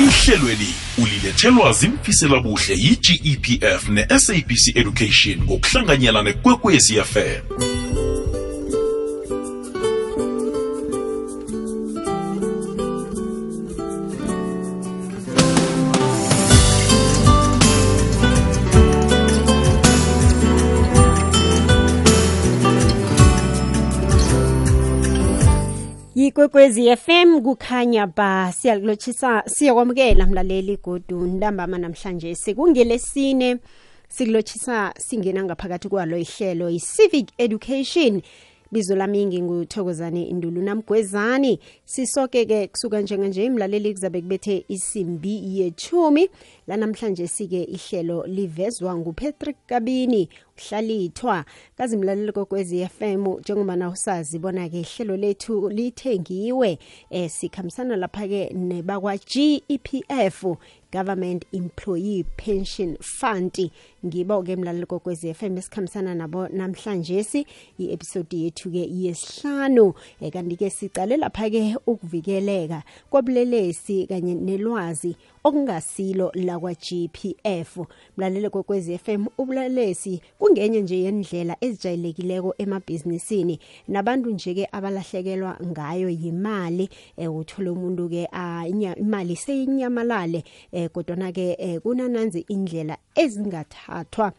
ukuthi ihlelweli ulilethelwa zimfisela yi-gepf ne-sabc education ngokuhlanganyela nekwekwezi fm ikwekwezi fm kukhanya ba siyakulotshisa siyakwamukela mlaleli godu ntambama namhlanje sekungelesine sikulotshisa singena ngaphakathi kwalo ihlelo i-civic education bizo lami nginguthokozane indulu namgwezani sisoke ke kusuka njenganje mlaleli kuzabe kubethe isimbi yethumi lanamhlanje sike ihlelo livezwa ngupatrick kabini Hlalithwa kazimlaleli kokwezi FM njengoba na usazi bona ke ihlelo lethu lithengiwe eh sikhamisana lapha ke nebakwa GEPF Government Employee Pension Fund ngibo ke mlaleli kokwezi FM esikhamisana nabo namhlanje si iepisode yethu ke yesihlanu eh, kanti ke sicale lapha ke ukuvikeleka kobulelesi kanye nelwazi okungasilo lakwa-GPF mlalele kwekwezi FM ubulalesi kungenye nje yendlela ezijayelekileko emabhizinisini nabantu nje-ke abalahlekelwa ngayo yimali um uthole umuntu-ke imali seyinyamalale um eh, kodwana-ke eh, kunananzi indlela ezingathathwa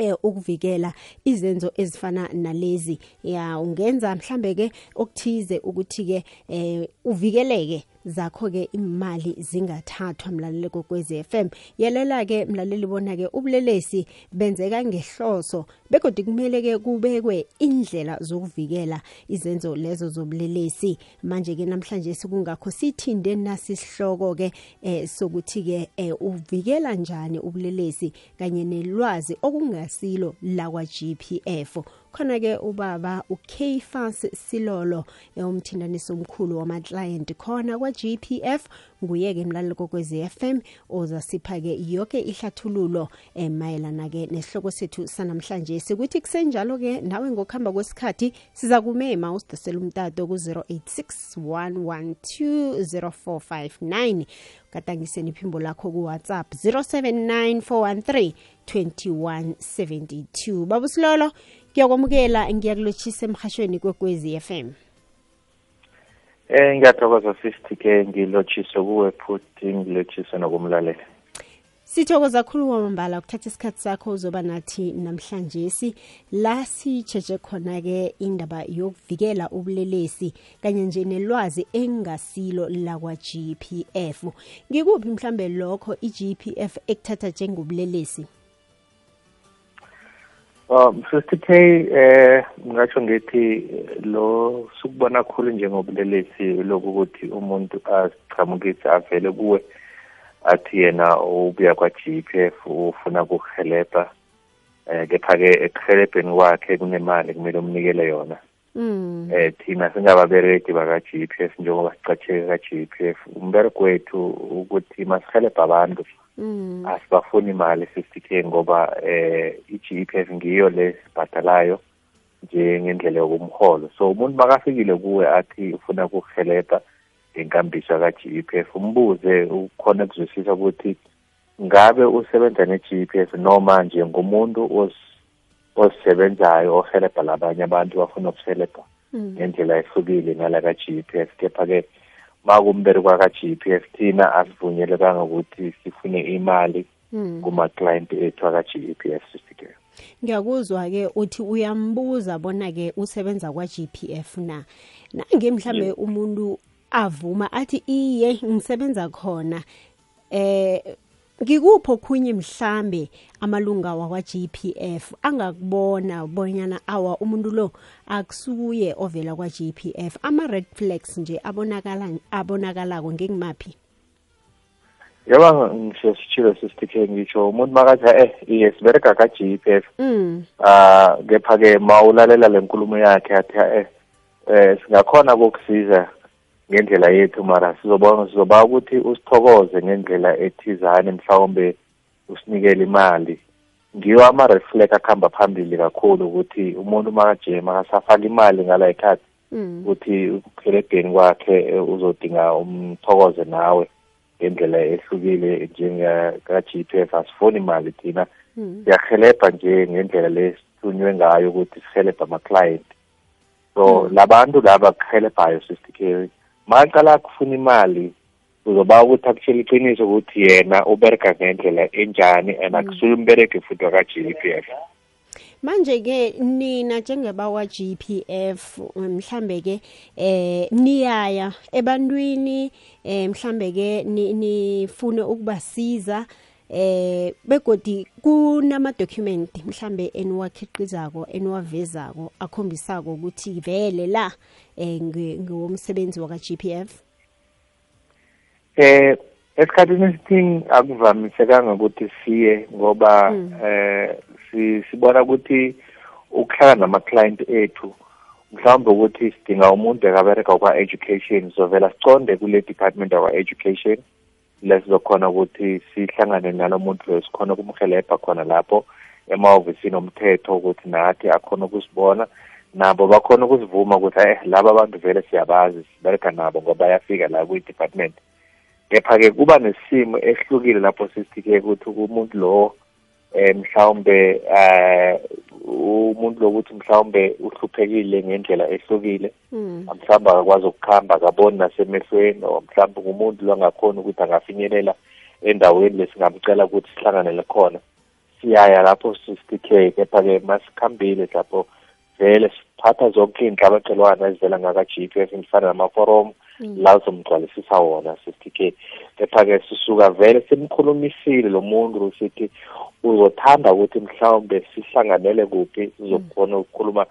eh ukuvikela izenzo ezifana nalezi ya ungenza mhlambe ke okuthize ukuthi ke eh uvikeleke zakho-ke imali zingathathwa mlaleli kokwez f m yelela-ke mlaleli bona-ke ubulelesi benzeka ngehloso begodwa kumele-ke kubekwe indlela zokuvikela izenzo lezo zobulelesi manje-ke namhlanje sikungakho sithinde nasisihloko-ke eh, sokuthi-ke eh, uvikela njani ubulelesi kanye nelwazi okungasilo lakwa-g p f khona-ke ubaba ukefas silolo eh, umthindanisi omkhulu wamaklayenti khona kwa-gpf nguye-ke mlaleli kokwezi FM ozasipha-ke yonke ihlathululo emayelana-ke eh, nesihloko sethu sanamhlanje sikuthi kusenjalo-ke nawe ngokuhamba kwesikhathi siza kumema usidosela umtato ku-086 112 katangiseni iphimbo lakho kuwhatsapp 079 413 2172 babusilolo kuyakwamukela ngiyakulotshisa emhashweni kwekwezi FM eh ngiyathokoza sisithi ke ngilotshise kuwe futhi ngilotshise nokumlalela sithokoza khulu kwamambala ukuthatha isikhathi sakho uzoba nathi namhlanje si la sitsheshe khona-ke indaba yokuvikela ubulelesi kanye nje nelwazi engasilo lakwa-g p f ngikuphi mhlambe lokho i-g p f ekuthatha njengobulelesi Um sister K eh ngisho ngithi eh, lo sikubona khulu njengobulelesi lokuthi umuntu aziqhamukise avele kuwe athi yena ubuya kwa-GPF ufuna ukukuhelepha eh kepha-ke ekuhelebheni kwakhe kunemali kumele umnikele yona Mm. Eh thina singababereki baka GPF njengoba sicatheke ka GPF umbereko wethu ukuthi masihelebhe abantu mm. asibafuni imali sisithe ngoba eh i-GPF ngiyo le sibhadalayo njengendlela yokumholo so umuntu makafikile kuwe athi ufuna ukuhelebha ngenkambiso ka-GPF umbuze ukhona ukuzwisisa ukuthi ngabe usebenza ne-GPF noma nje ngumuntu ozisebenzayo ohelebha labanye abantu bafuna ukuhelebha hmm. ngendlela ehlukile ngalaka GPS kepha-ke makumbereko aka-GPS thina asivunyelekanga ukuthi sifune imali hmm. kuma-client ethu aka-GEPF sisike ngiyakuzwa-ke uthi uyambuza bona-ke usebenza kwa-GPF na nange mhlambe umuntu avuma athi iye ngisebenza khona eh ngikupho khunye mhlambe amalunga wakwa-GPF angakubona bonyana awa umuntu lo akusuye ovela kwa-GPF ama-red flags nje abonakala abonakalako ngengimapi yaba ngisho sitshilo sisithe ngisho umuntu makathi eh iye sibereka ka-GPF mm. ah kepha-ke mawulalela le nkulumo yakhe athi eh eh singakhona kokusiza ngendlela yethu mara sizobona sizobaka ukuthi usithokoze ngendlela ethizane mhlawumbe usinikele imali ngiwo ama-reflect akuhamba phambili kakhulu ukuthi umuntu makajema akasafaka imali ngala ikhathi mm. ukuthi ukuphelebheni kwakhe eh, uzodinga umthokoze nawe ngendlela ehlukile njengaka-g p f asifuni imali thina mm. siyahelebha nje ngendlela lesithunywe ngayo ukuthi sihelebhe ama-client so mm. labantu laba kuhelebhayo sister carry makaqala kufuna imali uzoba ukuthi akutshela iqiniso ukuthi yena ubereka ngendlela enjani and hmm. akusuye umbereki futhi waka-g p f manje-ke nina njengebakwa-g p f mhlambe-ke eh niyaya ebantwini eh mhlambe-ke nifune ukubasiza ni eh begodi kunama document mhlambe eniwakhiqizako eniwavezako akhombisako ukuthi vele la eh ngewomsebenzi waka GPF eh esikhathini esithingi akuvamisekanga ukuthi siye ngoba mm. eh sibona ukuthi ukuhlala nama-client ethu mhlawumbe ukuthi sidinga umuntu ekabereka kwa-education so vele siconde kule department yakwa-education mm. lesizokhona ukuthi sihlangane nalo muntu loyo sikhona ukumhelebha khona lapho emahhovisini omthetho ukuthi nathi akhona ukusibona nabo bakhona ukuzivuma ukuthi eh laba abantu vele siyabazi sibereka nabo ngoba bayafika la kwi-department kepha-ke kuba nesimo esihlukile lapho sisithi-ke ukuthi umuntu lowo eh mhlawumbe eh umuntu lokuthi mhlawumbe uhluphekile ngendlela ehlukile hmm. mhlawumbe akakwazi ukukhamba akaboni nasemehlweni or mhlawumbe ngumuntu longakhona ukuthi angafinyelela endaweni lesingamcela ukuthi sihlangane khona siyaya lapho 60k kepha-ke masikhambile lapho vele siphatha zonke iy'nhlabathelwana ezivela ngaka-g p f ngifana namaforomu mm. la sizomgcwalisisa wona sithi-ke kepha-ke sisuka vele simkhulumisile lo muntu sithi uzothanda ukuthi mhlawumbe sihlanganele kuphi sizokhona ukukhuluma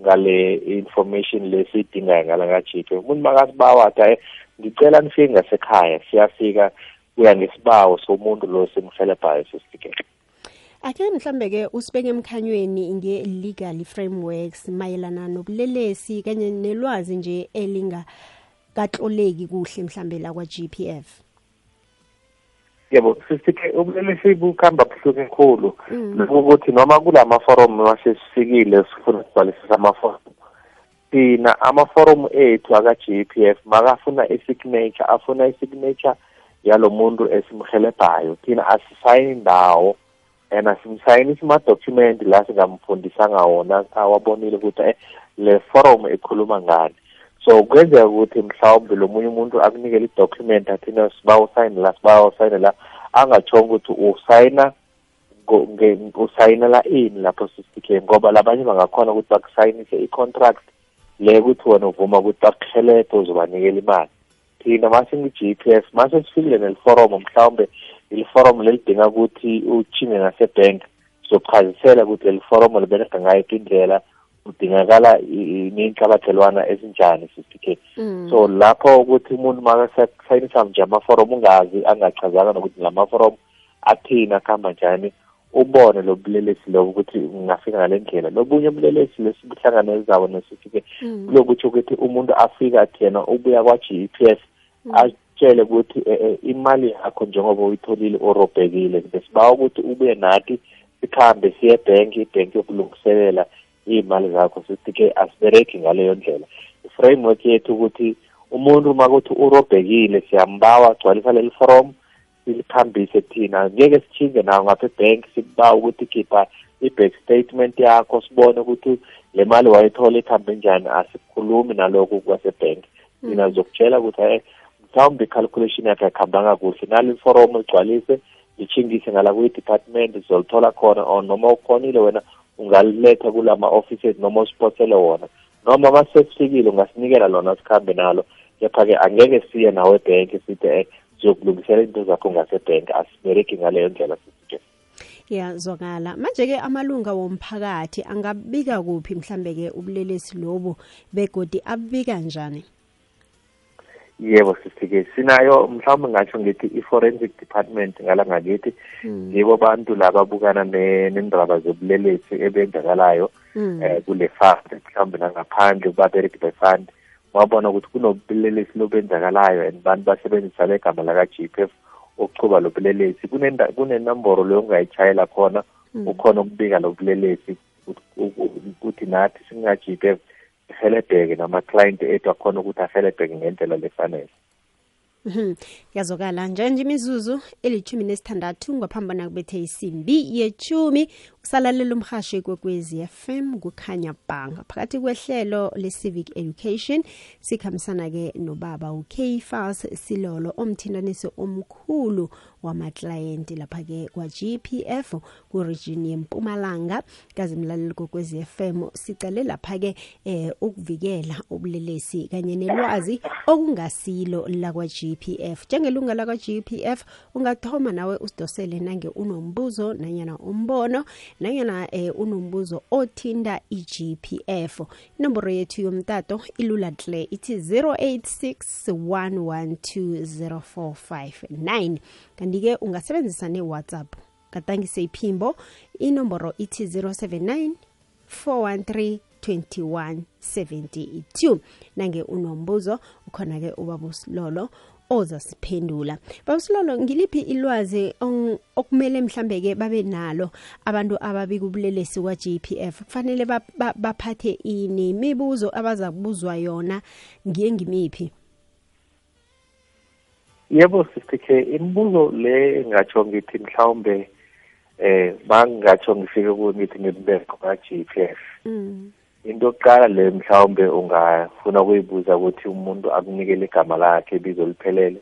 ngale information lesiyidingayo ngala ka-g p f umuntu makasibawathi aye ngicela nifike ngasekhaya siyafika kuya ngesibawo somuntu lo simhelebhayo sesitikele Ake mhlambe ke usibeke emkhanyweni nge-legal frameworks mayelana nobulelesi kanye nelwazi nje elinga katloleki kuhle mhlambe la kwa-GPF. yebo sisike ubulelesi bukhamba buhluke enkulu mm. ukuthi noma kulama-forum wasesifikile sifuna ukubhalisisa amaforum thina amaforum ethu aka-g p f makafuna isignature afuna isignature yalo muntu esimhelebhayo thina asisayini ndawo and asimsayini ama-document la singamfundisanga wona awabonile ukuthi eh, le forum ekhuluma ngani so kwenzeka ukuthi mhlawumbe lo munye umuntu akunikele i-document athi no siba usayine la siba usayine la angatshonga ukuthi usayina usayinela ini lapho sisike ngoba labanye bangakhona ukuthi bakusayinise i-contract le kuthi wena uvuma ukuthi bakuhelebhe uzobanikela imali thina masingu-g p f mase sifikile neliforomo mhlawumbe iliforomo lelidinga ukuthi uchinge ngasebhenk sizokuchazisela ukuthi leli foromo liberega ngayo indlela kudingakala neyinhlabathelwana ezinjani sisike mm. so lapho ukuthi umuntu makasayinisa nje amaforomo ungazi angachazanga nokuthi la maforomo athina akuhamba njani ubone lo bulelesi lobo ukuthi ngafika ngale ndlela lobunye ubulelesi lesibuhlanganezabo nesifike mm. kulokutsho ukuthi umuntu afika athi yena ubuya kwa-g p s Hmm. atshele ukuthi eh, eh, imali yakho njengoba uyitholile orobhekile besibawa ukuthi ubuye nathi sikhambe siye ebhenki ibhenki yokulungiselela iy'mali zakho sithi-ke asibereki ngaleyo ndlela i-framework yethu ukuthi umuntu uma kuthi urobhekile siyambawa agcwalisa leli forum silikhambise thina ngeke sitshinge nawo ngapha ebhenki sikubawa ukuthi khipha i-bank statement yakho sibone ukuthi le mali wayithola ikhambe njani asikhulumi nalokho kwasebhenki thina hmm. zokutshela ukuthi hayi mhlawumbe i-calculation yakhe akuhambanga kuhle nalo iforomo ligcwalise lithingise ngala kwi-department sizolithola khona or noma ukhonile wena ungaliletha kulama-offices noma usiphosele wona noma masekufikile ungasinikela lona sikhambe nalo kepha-ke angeke siye nawe ebhenki sithi eh, siyokulungisela into zakho ngasebhenki asibereki ngaleyo ndlela sisike ya zwakala manje-ke amalunga womphakathi angabika kuphi mhlambe-ke ubulelesi lobu begodi abika njani yebo sisike sinayo mhlawumbe ngisho ngithi i-forensic department ngala ngakithi hmm. yibo bantu laba abukana nendaba zobulelesi ebenzakalayo um kule fund mhlawumbe nangaphandle kubabereki be-fund wabona ukuthi kunobulelesi lobenzakalayo and bantu basebenzisa le gama laka-g p f ukuchuba lobulelesi kunenomboro leyo ungayitshayela khona hmm. ukhona ukubika lobulelesi ukuthi nathi singa-g p f helebheke nama-client ethu akhona ukuthi ahelebheke ngendlela lefanele mhm. yazokala njenje imizuzu elithumi nesithandathu ngaphambi bona kubethe isimbi yechumi Salalela umhashi kwekwezi FM kukhanya banga phakathi kwehlelo leCivic Education sikhamisana ke nobaba uKfas Silolo omthindanisi omkhulu wamaclient lapha ke kwa GPF ku region yeMpumalanga kazimlaleli kwekwezi FM sicale lapha ke eh, ukuvikela ubulelesi kanye nelwazi okungasilo la kwa GPF njengelunga la kwa GPF ungathoma nawe usidosele nange unombuzo nanyana umbono nanyana um eh, e, unombuzo othinta i-gpf inomboro yethu yomtato ilula tle ithi 0861120459 kanti-ke ungasebenzisa ne-whatsapp katangise iphimbo inomboro ithi 079 413 2172 nange unombuzo ukhona-ke ubabusilolo ozasiphendula bawusilolo ngiliphi ilwazi okumele mhlambe ke babe nalo abantu ababika ubulelesi kwa GPF kufanele baphathe ini imibuzo abaza kubuzwa yona ngiye ngimiphi yebo sisithe imibuzo le engatsho ngithi mhlawumbe eh bangatsho ngifike kuyo ngithi ngibekho ka GPF mm into yokuqala le mhlawumbe ungafuna ukuyibuza ukuthi umuntu akunikele igama lakhe ibizo liphelele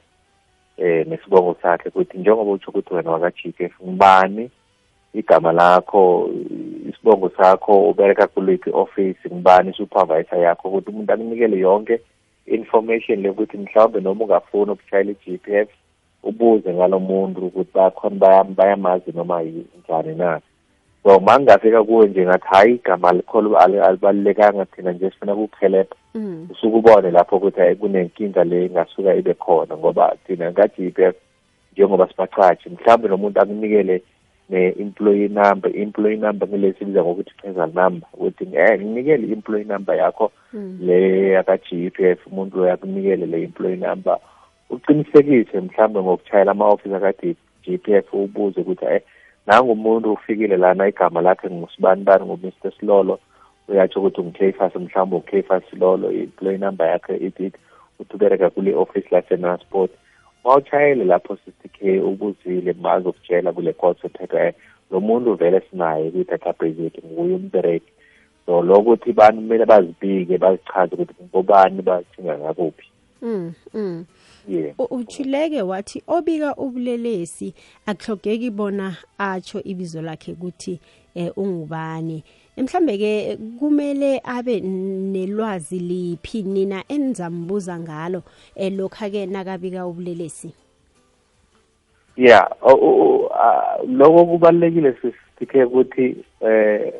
eh nesibongo sakhe ukuthi njengoba utsho ukuthi wena waka-gpf ngibani igama lakho isibongo sakho ubereka kuliphi office ngibani supervisor yakho ukuthi umuntu akunikele yonke information ukuthi mhlawumbe noma ungafuni ukushayela i f ubuze ngalo muntu ukuthi bakhona bayamazi noma njani na so ngingafika kuwe nje ngathi hhayi igama likholo alibalulekanga thina nje sifuna kukuhelepha mm. usuke ubone lapho ukuthi hayi kunenkinga le ingasuka ibe khona ngoba thina ngajibef njengoba sibacashi mhlawumbe nomuntu akunikele ne-employee number i-employee number ngile sibiza ngokuthi i number ukuthi eh nginikele i-employee number yakho mm. le yaka-g p f umuntu loyo akunikele le employee number uqinisekise mhlawumbe ngokuchayela ama-office aka-g p f ubuze ukuthi eh nangumuntu ufikile lana igama lakhe ngusibani ngu-mr silolo uyatsho ukuthi nguclafas mhlawumbe uclafas silolo i-play number yakhe itit uthi ubereka kule-office ma uthayele lapho sisti k ubuzile bazokutshela kule kotso ethethwe eh, lo muntu vele sinaye kwi-database yethu nguye umbereki so lokuthi bantu kumele bazibike bazichaze ukuthi ngobani bathinga ngakuphi mm, mm. uchileke wathi obika ubulelesi akuhlogeki bona atsho ibizo lakhe ukuthi eh, ungubani mhlambe ke kumele abe nelwazi liphi nina enizambuza ngalo eh, lokha ke nakabika ubulelesi yeah lokho kubalekile sithe ukuthi eh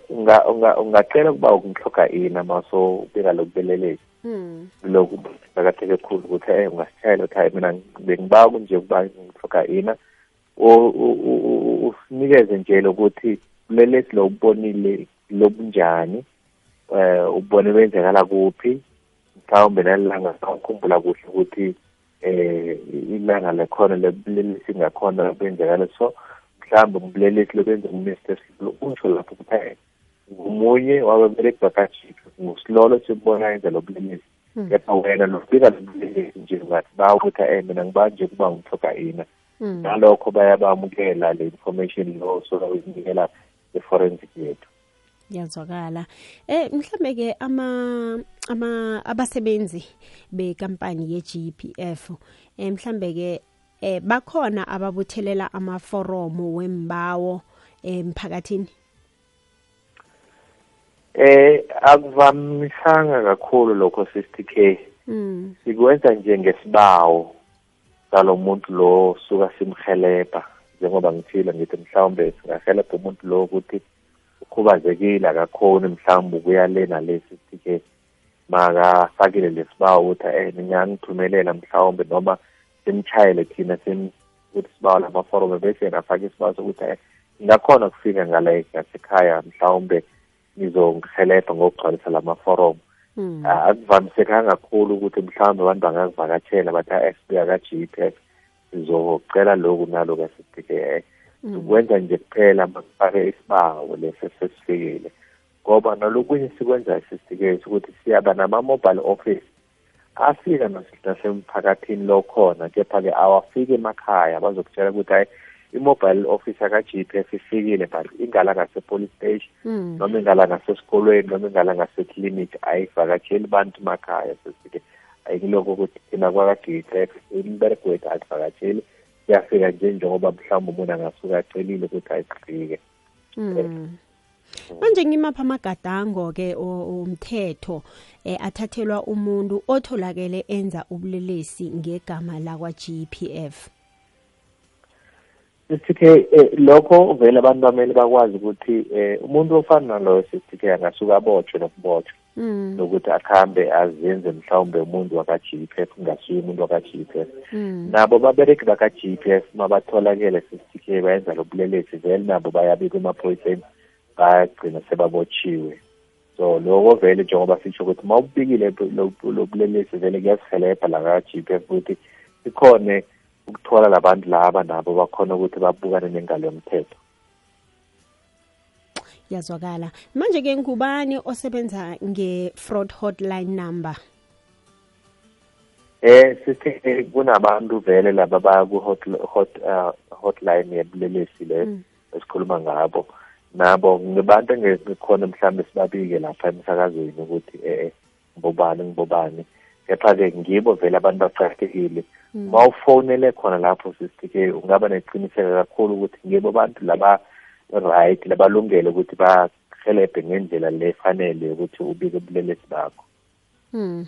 ungacela kuba ukumhloka ini maso bika lokubelelesi Hmm. lokhu bakathe khulu ukuthi hey ungasitshela ukuthi hayi mina bengiba kunje ukuba ngithoka ina usinikeze nje lokuthi lelesi lobonile lobunjani eh ubone benzekala kuphi mhlawumbe nalilanga sawukhumbula kuhle ukuthi eh ilanga lekhona lebulelesi ngakhona kwenzekala so mhlawumbe umbulelesi lobenza umnesites untsho lapho kuphela ngomunye wababereki bakaJesu ngusilolo simbonayeza lobulelesi hmm. kepha wena lofika lobulelesi nje ngathi bawukuthi e eh, mina ngibanje kuba ngithoka ina hmm. nalokho bayabamukela le information lo solokuzinikela e-forensic yethu yazwakala eh mhlambe ke ama ama abasebenzi bekampani ye-GPF eh mhlambe ke eh bakhona ababuthelela amaforomo wembawo eh, emphakathini eh akuvamisanga kakhulu lokho sister K mm. sikwenza nje ngesibawo salo muntu lo suka simhelebha njengoba ngithile ngithi mhlawumbe singahelebha umuntu lo ukuthi ukhubazekile akakhoni mhlawumbe ukuya le nale sister K makafakile lesibawo ukuthi eh ngiyangithumelela mhlawumbe noma simchayele thina sim ukuthi sibawo lamaforomo bese ngafaka isibawo sokuthi eh, ngakhona kufika ngale ngasekhaya mhlawumbe ngizongihelebha ngokugcwalisa la maforomo mm. uh, ah, akuvamisekanga kakhulu ukuthi mhlawumbe abantu bangazivakatshela bathi asibika ah, ka-gpf sizocela loku naloku asidike sikwenza hmm. nje kuphela makufake isibawo leso sesifikile ngoba nalokunye sikwenza sisidikele ukuthi siyaba nama-mobile office afika nasemphakathini lokhona kepha-ke awafiki emakhaya bazokutshela ukuthi hayi i-mobile officer ka-GPF ifikile but ingala ngase-police station mm. noma ingala ngasesikolweni noma ingala ngaseklinikhi ayivakatsheli bantu makhaya sesike ayikiloko ukuthi thina kwaka-GPF imiberego wethu ayivakatsheli siyafika nje njengoba mhlawumbe umuntu angasuke acelile ukuthi ayifike um manje ngimapha amagadango-ke omthetho um eh, athathelwa umuntu otholakele enza ubulelesi ngegama lakwa-g p f sithi ke eh, lokho vele abantu bamele bakwazi ukuthi eh, umuntu ofana naloyo sithi ke angasuke abotshwe nokubotshwa mm. nokuthi akhambe azenze mhlawumbe umuntu waka f ngasuye umuntu waka f mm. nabo babereki baka-gpf mabatholakele sithi ke bayenza lobulelesi vele nabo bayabika emaphoyiseni bayagcina sebabotshiwe so loko vele njengoba sitsho ukuthi ma ubikile lobulelesi vele kuyasihelebha laka-gpf ukuthi ikhone ukuthola labantu laba nabo bakhona ukuthi babukane nengalo yomthetho yazwakala manje-ke ngubani osebenza nge-fraud hotline number eh sithe kunabantu vele laba baya ku-hotline uh, yebulelesi le mm. esikhuluma ngabo nabo ngibantu engikhona mhlawumbe sibabike lapha emsakazweni ukuthi eh, eh ngibobani ngibobani kepha-ke ngibo vele abantu baqakathekile eh, bawufonele hmm. khona lapho sisithike ungaba neqiniseko kakhulu ukuthi ngibo abantu laba right labalungele ukuthi bahelebhe ngendlela lefanele ukuthi ubike ubulelesi bakho Hmm.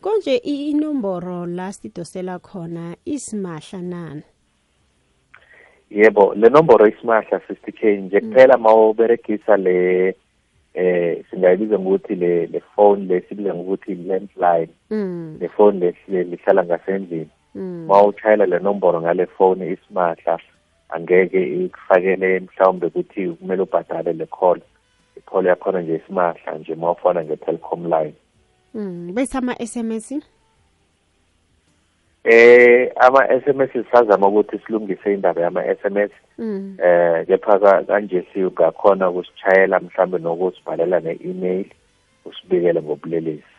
Konje inomboro la sidosela khona isimahla nani? Yebo, le nomboro isimahla 60k nje hmm. kuphela mawuberegisa le eh singayibiza ngokuthi le le phone le sibiza ngokuthi landline. Hmm. Le phone le lihlala ngasendlini. Mm. mawushayela le nombolo ngale phone isimahla angeke ikufakele mhlawumbe kuthi kumele ubhadale le call i-call yakhona nje isimahla nje mawufona nge-telecom line mm. bese ama-sms eh ama-sms sisazama ukuthi silungise indaba yama-sms mm. eh kepha kanje sigakhona ukusitshayela mhlawumbe nokusibhalela ne-email usibikele ngobulelesi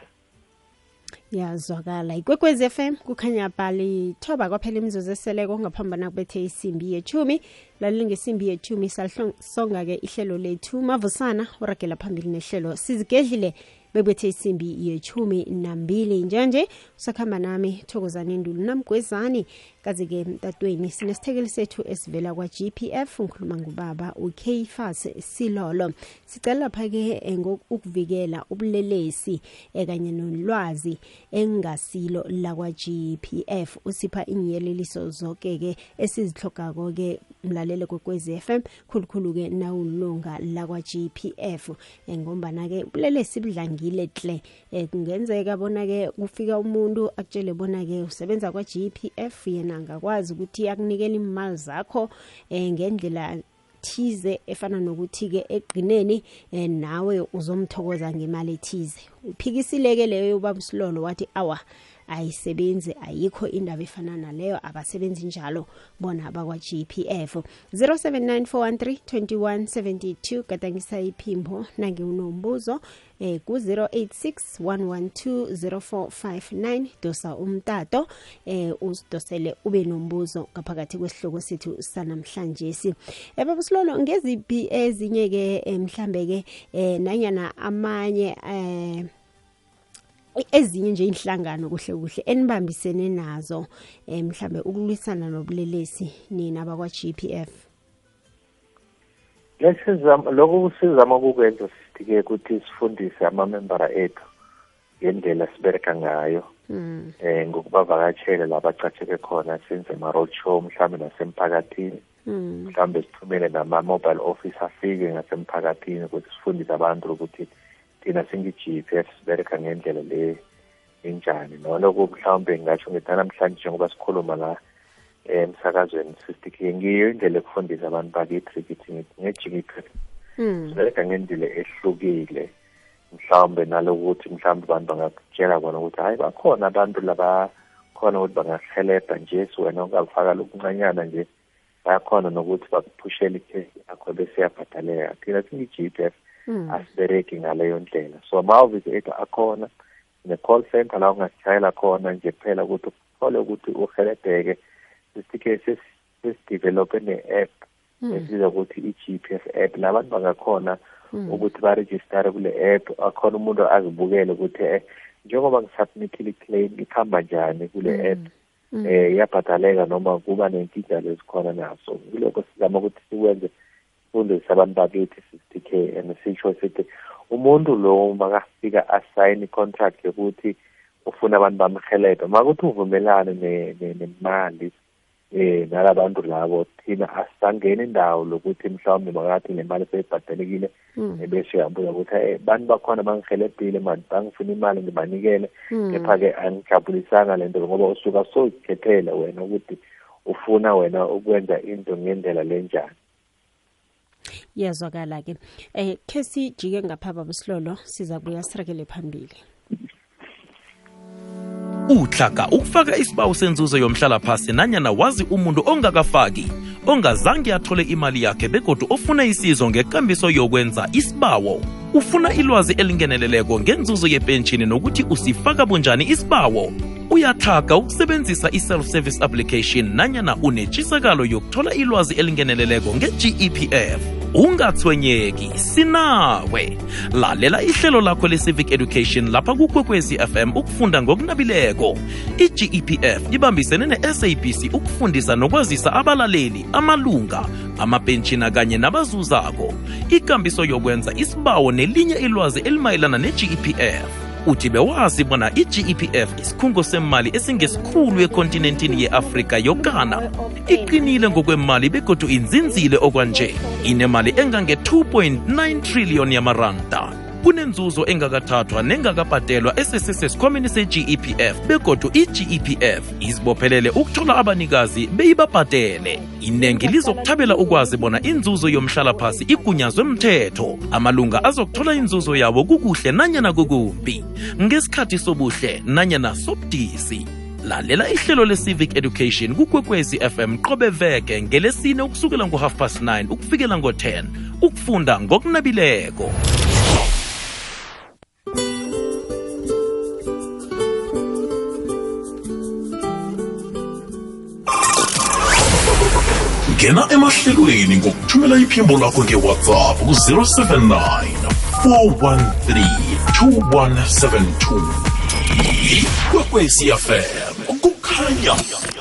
yazwakala ikwekwez f m kukhanya balithoba thoba kwaphela imizuzu eseleko ngaphambi kubethe isimbi yethumi lalile ngesimbi yethumi salisonga-ke ihlelo lethu mavusana uragela phambili nehlelo sizigedlile bebethe isimbi yethumi nambili njanje usakuhamba nami thokozana ndulu namgwezani kazi-ke mtatweni sinesithekeli sethu esivela kwa-gpf ngikhuluma ngubaba ukfas silolo sicela lapha-ke ukuvikela eh, ubulelesi eh, kanye nolwazi engasilo lakwa-gpf usipha inyeleliso zonke-ke esizihlogako-ke mlalele kwekwez f m khulukhulu-ke nawulunga lakwa-gpf eh, ngombana-ke ubulelesi budlangile hle kungenzeka bona-ke kufika umuntu akutshele bona-ke usebenza kwa-gpf yena angakwazi ukuthi akunikela imali zakho um ngendlela thize efana nokuthi-ke egqineni um eh, nawe uzomthokoza ngemali ethize uphikisile-ke leyo ubaba usilolo wathi awa ayisebenzi ayikho indaba efana naleyo abasebenzi njalo bona abakwa-gpf 0794132172 gadangisa iphimbo nangiwunombuzo eh ku-086 112 dosa umtato eh usidosele ube nombuzo ngaphakathi kwesihloko sethu sanamhlanje si ebabusilolo eh, ngeziphi ezinye-ke eh, mhlambe-ke eh nanyana amanye eh ezinye nje inhlangano kuhle kuhle enibambisene nazo eh, mhlambe ukulwisana nobulelesi nina abakwa-GPF lokho kusizama kukwenza sithi-ke ukuthi sifundise amamembara ethu ngendlela sibereka ngayo um hmm. eh, ngokubavakatshele la bacatsheke khona senze ama-road show mhlawumbe nasemphakathini hmm. mhlawumbe sithumele nama-mobile office afike ngasemphakathini ukuthi sifundise abantu ukuthi thina singi-GP sibeleka ngendlela le enjani noloko mhlawumbe ngingatsho ngithi namhlanje njengoba sikhuluma la eh, emsakazweni sisithikiye ngiyo indlela ekufundisa abantu bakithi kithi ngithi nge-GP hmm. sibeleka ngendlela ehlukile mhlawumbe nalokuthi mhlawumbe abantu bangakutshela kona ukuthi hayi bakhona abantu laba khona ukuthi bangakuhelebha nje siwena ungakufaka lokuncanyana nje bayakhona nokuthi bakuphushele ikhesi yakho bese yabhadaleka thina singi-g p f Hmm. asibereki ngaleyo ndlela so ama-office akhona ne-call center la ungasishayela khona nje kuphela ukuthi uthole ukuthi uhelebheke sesike sesidevelophe ne-app hmm. esiza ukuthi i-g p s app labantu bangakhona hmm. ukuthi barejistare kule app akhona umuntu azibukele ukuthi um njengoba ngisubmithile i-claim ikuhamba njani kule app um iyabhadaleka noma kuba nenkinga lezikhona naso kulokho sizama ukuthi sikwenze mm. sifundise abantu bakithi sithi ke and sisho sithi umuntu lo makafika asayine i-contract yokuthi ufuna abantu bamhelebhe makuthi uvumelane nemali eh nalabantu labo thina asangene indawo lokuthi mhlawumbe makathi nemali seyibhadelekile hmm. ebese uyabuya ukuthi bantu bakhona bangihelebhile mani bangifuna imali ngibanikele hmm. kepha-ke angijabulisanga le nto ngoba usuka sozikhethela wena ukuthi ufuna wena ukwenza into ngendlela lenjani yezwakala ke eh khe sijike ngapha babusilolo siza kuya sirekele phambili utlhaga ukufaka isibawo senzuzo yomhlalaphasi nanyana wazi umuntu ongakafaki ongazange athole imali yakhe begodu ofuna isizo ngekambiso yokwenza isibawo ufuna ilwazi elingeneleleko ngenzuzo yepentshini nokuthi usifaka bunjani isibawo uyathaga ukusebenzisa i-self-service application nanyana unetshisakalo yokuthola ilwazi elingeneleleko nge-gepf ungathwenyeki sinawe lalela ihlelo lakho le-civic education lapha kukwekwezi fm ukufunda ngokunabileko i-gepf ibambisene ne-sabc ukufundisa nokwazisa abalaleli amalunga amapenshina kanye nabazuzako ikambiso yokwenza isibawo nelinye ilwazi elimayelana ne-gepf uthi wazi bona i-gepf isikhungo semali esingesikhulu ekontinentini ye-afrika yokana iqinile ngokwemali begodu inzinzile okwanje inemali engange-2.9 trillion yamaranda kunenzuzo engakathathwa nengakabhatelwa esesesesikhwameni se-gepf begodwa i-gepf izibophelele ukuthola abanikazi beyibabhatele inengi lizokuthabela ukwazi bona inzuzo yomhlalaphasi igunyazwe mthetho amalunga azokuthola inzuzo yabo kukuhle nanyana kukumbi ngesikhathi sobuhle nanyana sobudisi lalela ihlelo le-civic education kukwekwezi fm qobe veke ngelesine ukusukela ngo-half past 9 ukufikela ngo-10 ukufunda ngokunabileko ngena emahlelweni ngokuthumela iphimbo lakho ngewhatsapp ku-079 413 2172 ikwekwecfm kukhanya ba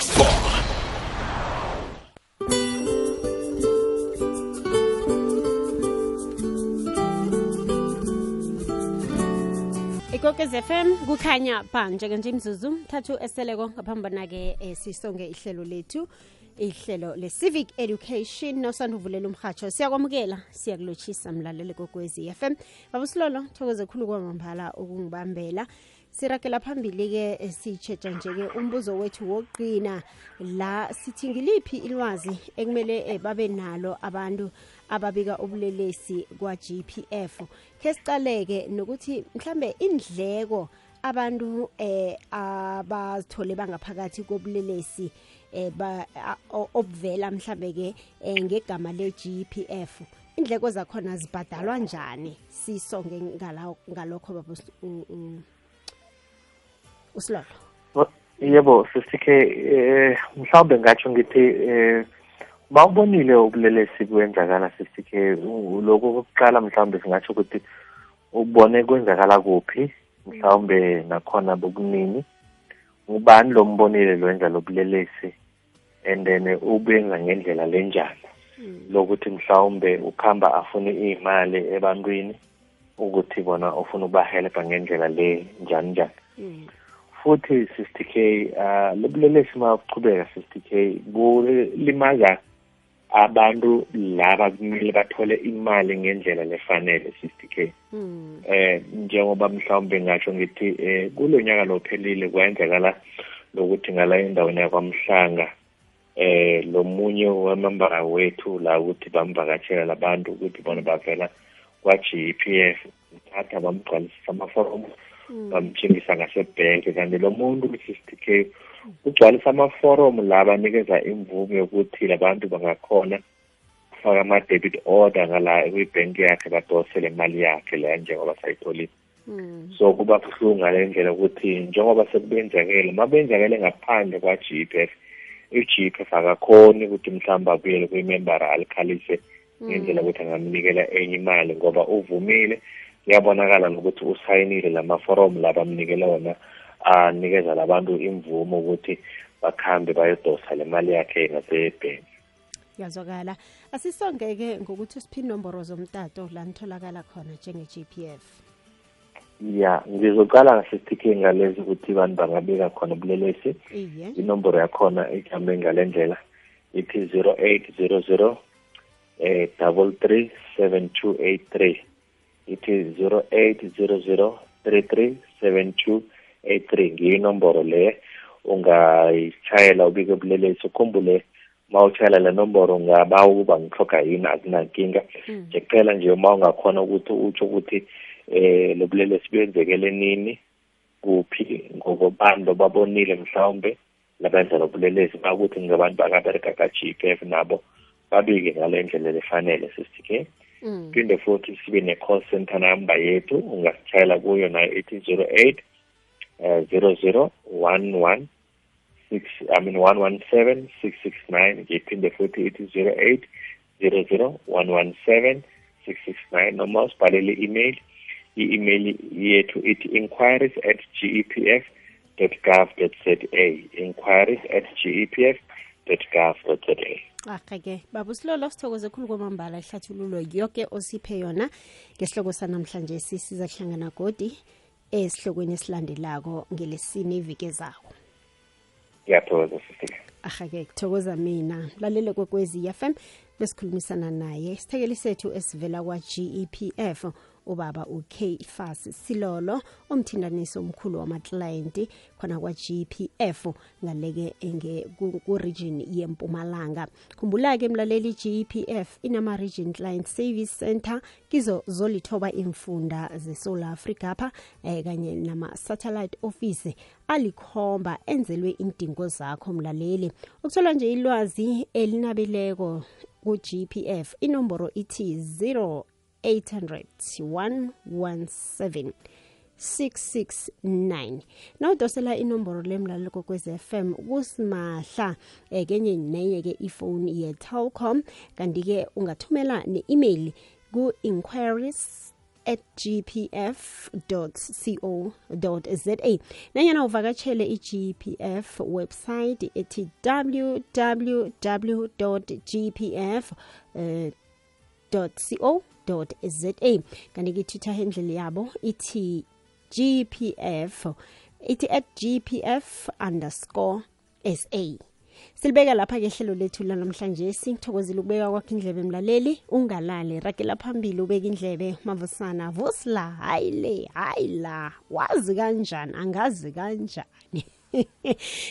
ikwekwez FM kukhanya njenge nje imzuzu thathu eseleko ngaphambi bona-ke eh, sisonge ihlelo lethu ihlelo le-civic education nosanduvulela umhatsho siyakwamukela siyakulotshisa mlaleli kokwezi FM babusilolo thokoze khulu kwamambala ukungibambela siragela phambili-ke sitshetsha nje-ke umbuzo wethu wokugqina la sithi ngiliphi ilwazi ekumele eh, babe nalo abantu ababika ubulelesi kwa-gpf khe sicaleke nokuthi mhlambe indleko abantu eh abazithole bangaphakathi kobulelesi Eh, obvela mhlambe ke eh, ngegama le-GPF indleko zakhona zibhadalwa njani sisonge ngalokho babo usilolo yebo sisike eh, mhlambe mhlawumbe ngatsho ngithi eh bawubonile ubulelesi kwenzakala sisike lokho kokuqala mhlawumbe singatsho ukuthi ubone kwenzakala kuphi mhlawumbe nakhona bokunini mm ubani lombonile lwenza lobulelesi and then ubenza ngendlela lenjani hmm. lokuthi mhlawumbe ukuhamba afune iy'mali ebantwini ukuthi bona ufuna ukubahelebha ngendlela le njani njani hmm. futhi 60k um ah, lobulelesi uma kuchubeka 60k bulimaza abantu laba kumele bathole imali ngendlela lefanele sister K hmm. eh njengoba mhlawumbe ngisho ngithi eh, kulo nyaka lophelile kwenzekala lokuthi ngala endaweni yakwamhlanga eh lo munye wamambara wethu la ukuthi bamvakatshela labantu ukuthi bona bavela kwa-GPF mthatha bamgcwalisisa amaforomo hmm. bamthengisa ngasebhenki kanti lo muntu u-60 k ugcwalisa amaforomu la banikeza imvume yokuthi labantu bangakhona kufaka ama-debit order ngala kwibhenki yakhe badosele imali yakhe la njengoba sayitholile hmm. so kuba buhlungu ngale ndlela ukuthi njengoba sekubenzakele ma benzakele ngaphandle kwa-g p f i-g p f akakhoni ukuthi mhlawumbe abuyele kwimembara alikhalise hmm. ngendlela ukuthi angamnikela enye imali ngoba uvumile kuyabonakala nokuthi usayinile la maforomu la bamnikele wona anikeza labantu imvumo ukuthi bakhambe bayodosa le mali yakhe ngasebhenki yazwakala asisongeke ngokuthi usiphi inomboro zomtato lanitholakala khona njenge-g p f ya ngizocala ngasesithikhe ngalezi ukuthi abantu bangabika khona ubulelesi inomboro yakhona ihambe ngale ndlela ithi 0800 eh double three seven two eight three it is zero eight zero zero three three seven two 8 ngiyo inomboro le ungayishayela ubike ubulelesi ukhumbule ma ushayela le nomboro ungabawa ukuba ngihloga yini akunankinga hmm. nje kuphela nje uma ungakhona ukuthi utsho ukuthi eh lobulelesi benzekele nini kuphi ngokobani lobabonile mhlawumbe labenza lobulelesi bakuthi ngabantu bakabereka ka-g p f nabo babike ngale ndlela efanele sisithike hmm. phinde futhi sibe ne-call center number yethu ungasitshayela kuyo nayo eighteen zero eight zero zero one one six I mean one one seven six six nine ngiphinde futhi ithi zero eight zero zero one one seven six six nine noma usibhalele email i-email yethu ithi inquiries at gepf gov a inquiries at gepf gov za aha-ke baba usilolo sithokoze khulu kwamambala ihlathululo yoke osiphe yona ngesihloko sanamhlanje sisiza godi esihlokweni esilandelako ngelesine iviki zakho ngiyathokoza ahake kuthokoza mina lalele kwekwezi fm besikhulumisana naye isithekeli sethu esivela kwa-gepf ubaba uK Fas Silolo umthindanisi omkhulu wamaclient khona kwa GPF ngaleke enge ku region yempumalanga khumbula ke mlaleli GPF inama region client service center kizo zolithoba imfunda ze South Africa pha eh, kanye nama satellite office alikhomba enzelwe indingo zakho mlaleli ukuthola nje ilwazi elinabeleko ku-GPF inomboro ithi 0 800 117 669 nawudosela inomboro lemlalo kokwez FM kusimahla ekenye eh, nenye ke ifone ye Telkom kanti ke ungathumela ne-email ku inquiries at gpf.co.za nanyana uvakatshele i-gpf website ethi www.gpf.co.za za kanti ki-twitter handle yabo ithi gpf ithi at gpf underscore sa silibeka lapha-ke hlelo lethu lanamhlanje singithokozile ukubeka kwakho indlebe mlaleli ungalali ragela phambili ubeka indlebe mavusana la hayi le hayi la wazi kanjani angazi kanjani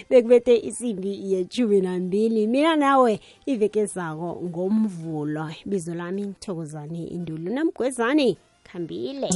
bekubethe isimbi yechumi nambili mina nawe iveke zako ngomvulo ibizo lami ngithokozane indulu namgwezane khambile